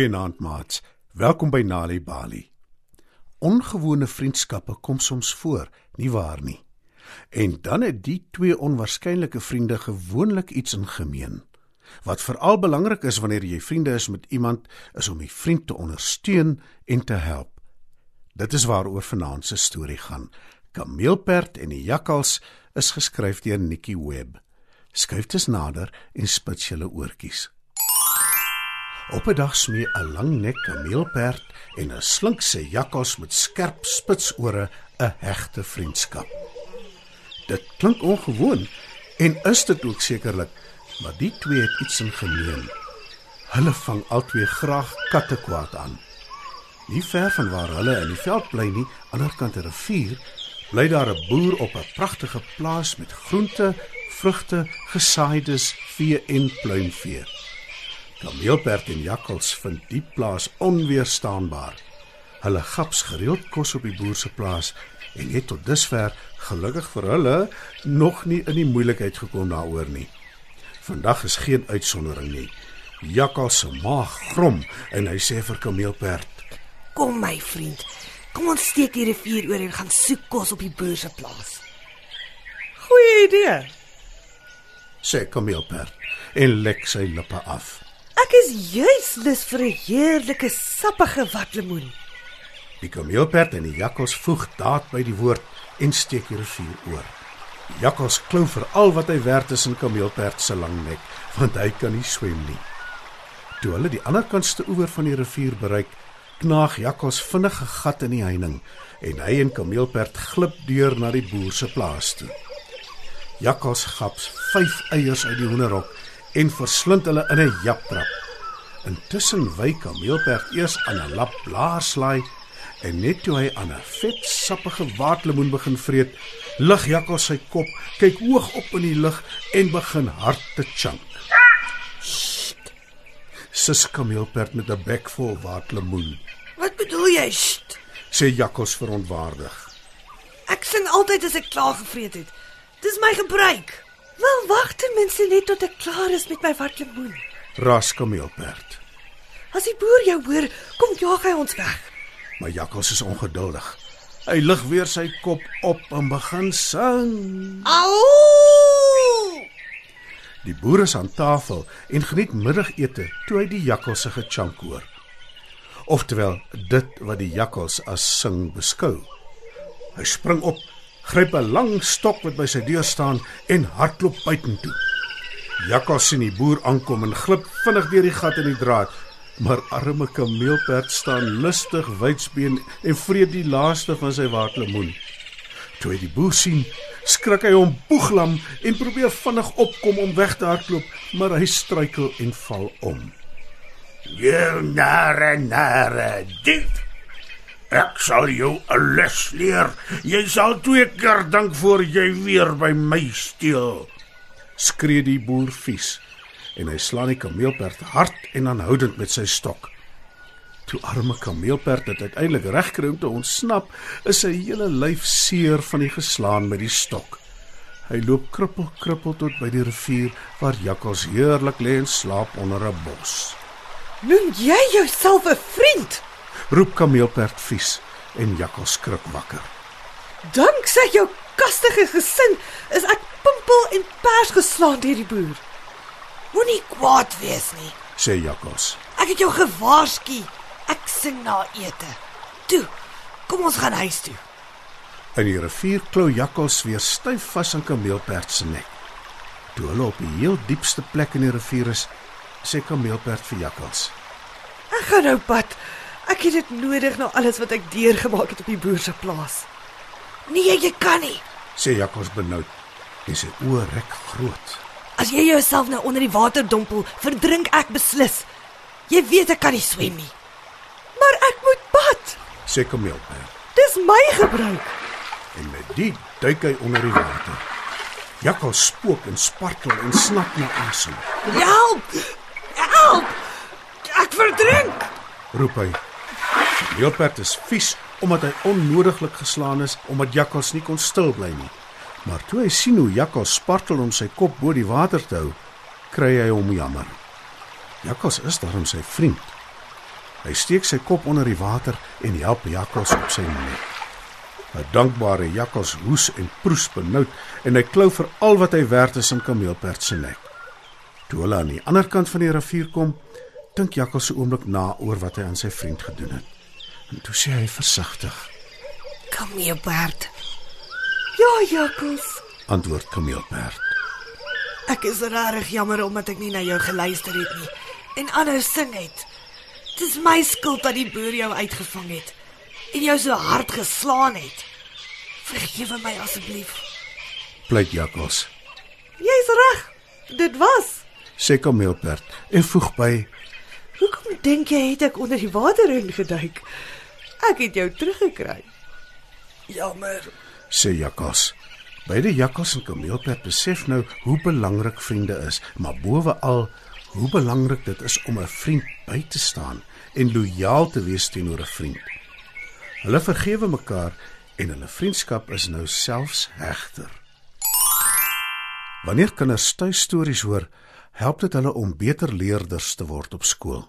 Goeienaand maats. Welkom by Nali Bali. Ongewone vriendskappe kom soms voor, nie waar nie? En dan het die twee onwaarskynlike vriende gewoonlik iets in gemeen. Wat veral belangrik is wanneer jy vriende is met iemand, is om die vriend te ondersteun en te help. Dit is waaroor vanaand se storie gaan. Kameelperd en die jakkals is geskryf deur Nikki Webb. Skuif dit nader en spits julle oortjies. Op 'n dag smee 'n langnek kameelperd en 'n slinkse jakkals met skerp spitsore 'n hegte vriendskap. Dit klink ongewoon en is dit ook sekerlik, maar die twee het iets in gemeen. Hulle vang albei graag katte kwaad aan. Nie ver van waar hulle in die veld bly nie, aanderkant 'n rivier, bly daar 'n boer op 'n pragtige plaas met groente, vrugte, gesaaides, vee en pluimvee. Kameelperd en jakkals vind die plaas onweerstaanbaar. Hulle gaps gereeld kos op die boer se plaas en het tot dusver gelukkig vir hulle nog nie in die moeilikheid gekom daaroor nie. Vandag is geen uitsondering nie. Jakkals se maag grom en hy sê vir Kameelperd: Kom my vriend. Kom ons steek die rivier oor en gaan soek kos op die boer se plaas. Goeie idee. sê Kameelperd en lek sy lippe af. Ek is juis lus vir 'n heerlike sappige watlemoen. Die kameelperd en die jakkals voeg daad by die woord en steek die rivier oor. Die jakkals klou vir al wat hy werd is in kameelperd se lang nek, want hy kan nie swem nie. Toe hulle die ander kantste oewer van die rivier bereik, knaag jakkals vinnig 'n gat in die heining en hy en kameelperd glip deur na die boer se plaas toe. Jakkals gaps 5 eiers uit die hoenderhok en verslind hulle in 'n japtrap. Intussen wy kameelperd eers aan 'n lap blaarslaai en net toe hy aan 'n vet sappige waterlemoen begin vreet, lig jakkals sy kop, kyk hoog op in die lug en begin hard te chunk. Sis kameelperd met 'n bek vol waterlemoen, Wat bedoel jy? Sst. sê jakkals verontwaardig. Ek sing altyd as ek klaar gevreet het. Dis my gebruik. Wel wag ten minste net tot ek klaar is met my watlemoen. Ras kameelperd. As die boer jou hoor, kom jaag hy ons weg. Maar jakkals is ongeduldig. Hy lig weer sy kop op en begin sing. Au! Die boer is aan tafel en geniet middagete toe hy die jakkals se gechunk hoor. Oftewel dit wat die jakkals as sing beskou. Hy spring op, gryp 'n lang stok wat by sy deur staan en hardloop buitentoe. Jakkals sien die boer aankom en glip vinnig deur die gat in die draad, maar arme kameelperd staan lustig wydsbeen en vreet die laaste van sy waterlemoen. Toe hy die boer sien, skrik hy hom boeglam en probeer vinnig opkom om weg te hardloop, maar hy struikel en val om. Jy nare nare dief. Ek sal jou 'n les leer. Jy sal twee keer dink voor jy weer by my steel. Skree die boer vies en hy slaan die kameelperd hard en aanhoudend met sy stok. Toe arme kameelperd dit uiteindelik regkry om te ontsnap, is sy hele lyf seer van die geslaan met die stok. Hy loop krippel krippel tot by die rivier waar jakkals heerlik lê en slaap onder 'n bos. Noem jy jouself 'n vriend? Roep kameelperd vies en jakkals skrik wakker. Danksy jou kastige gesin is ek pimpel en pers geslaan deur die boer. Moenie kwaad wees nie. sê jakkals. Ek het jou gewaarsku. Ek sing na ete. Toe, kom ons gaan huis toe. In die rivier klou jakkals weer styf vas aan kameelperd se nek. Toe hulle op die heel diepste plek in die rivier is, sê kameelperd vir jakkals: Ek gaan nou pad. Ek het dit nodig na alles wat ek deurgemaak het op die boer se plaas. Nee, jy kan nie. sê jakkals benoud en sy oë rek groot. As jy jouself nou onder die water dompel, verdrink ek beslis. Jy weet ek kan nie swem nie. Maar ek moet pad. sê kameelperd Dis my gebruik. en met dit duik hy onder die water. Jakkals spook en spartel en snap na asem. Help! Help! Ek verdrink. Roep hy. Kameelperd is vies omdat hy onnodiglik geslaan is omdat jakkals nie kon stil bly nie. Maar toe hy sien hoe jakkals spartel om sy kop bo die water te hou, kry hy hom jammer. Jakkals is daarom sy vriend. Hy steek sy kop onder die water en help Jakkals op sy nek. 'n Dankbare Jakkals hoes en proes benoud en hy klou vir al wat hy werd is in Kameelperd se nek. Toe hulle aan die ander kant van die rivier kom, dink Jakkals 'n oomblik na oor wat hy aan sy vriend gedoen het. En toe sê hy versigtig: Kom hier, Bert. Ja, Jakkals. "Antwoord Kameelperd. Ek is regtig jammer omdat ek nie na jou geluister het nie en anders sing het. Dis my skuld dat die boer jou uitgevang het en jou so hard geslaan het. Vergewe my asseblief. Pleit Jakkals. Jy's reg. Dit was. Sê Kameelperd en voeg by: Hoekom dink jy het ek onder die water ingeduik? Ek het jou teruggekry. Jammer. sê Jakkals. Beide Jakkals en Kameelperd besef nou hoe belangrik vriende is, maar bovenal hoe belangrik dit is om 'n vriend by te staan en lojaal te wees teenoor 'n vriend. Hulle vergewe mekaar en hulle vriendskap is nou selfs hegter. Wanneer kinders tuistories hoor, help dit hulle om beter leerders te word op skool.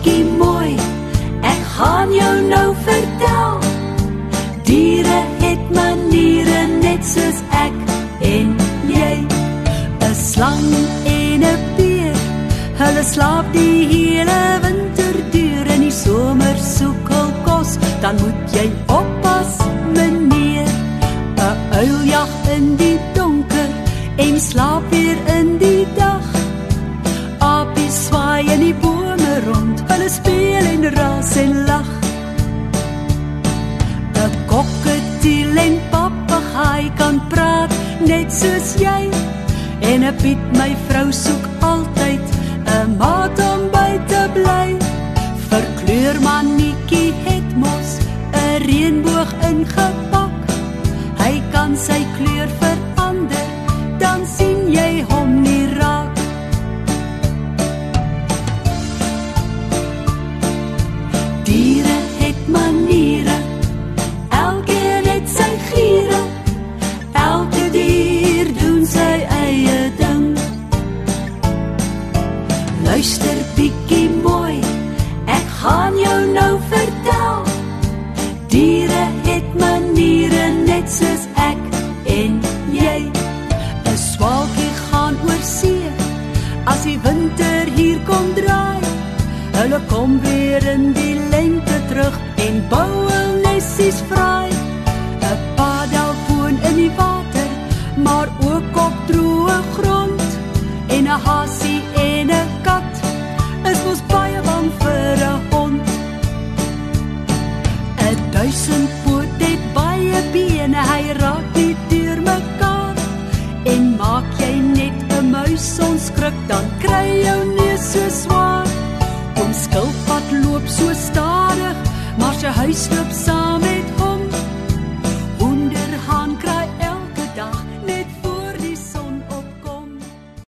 Bietjie mooi, ek gaan jou nou vertel. Diere het maniere net soos ek en jy. 'n Slang en 'n beer, hulle slaap die hele winter deur en die somer soek hul kos, dan moet jy oppas, meneer. 'n Uil jag in die ras en lag. 'n Kokketiel en papegaai kan praat net soos jy. En 'n Piet my vrou soek altyd 'n maat om by te bly. Verkleur mannetjie het mos 'n reënboog ingepak. Hy kan sy kleur kom weer in die lente terug en bou hul nessies vry. 'n Padel woon in die water, maar ook op droë grond. En 'n hasie en 'n kat is mos baie bang vir 'n hond. 'n Duisendpoot het baie bene, hy raak nie deur mekaar. En maak jy net 'n muis onskrik, dan kry so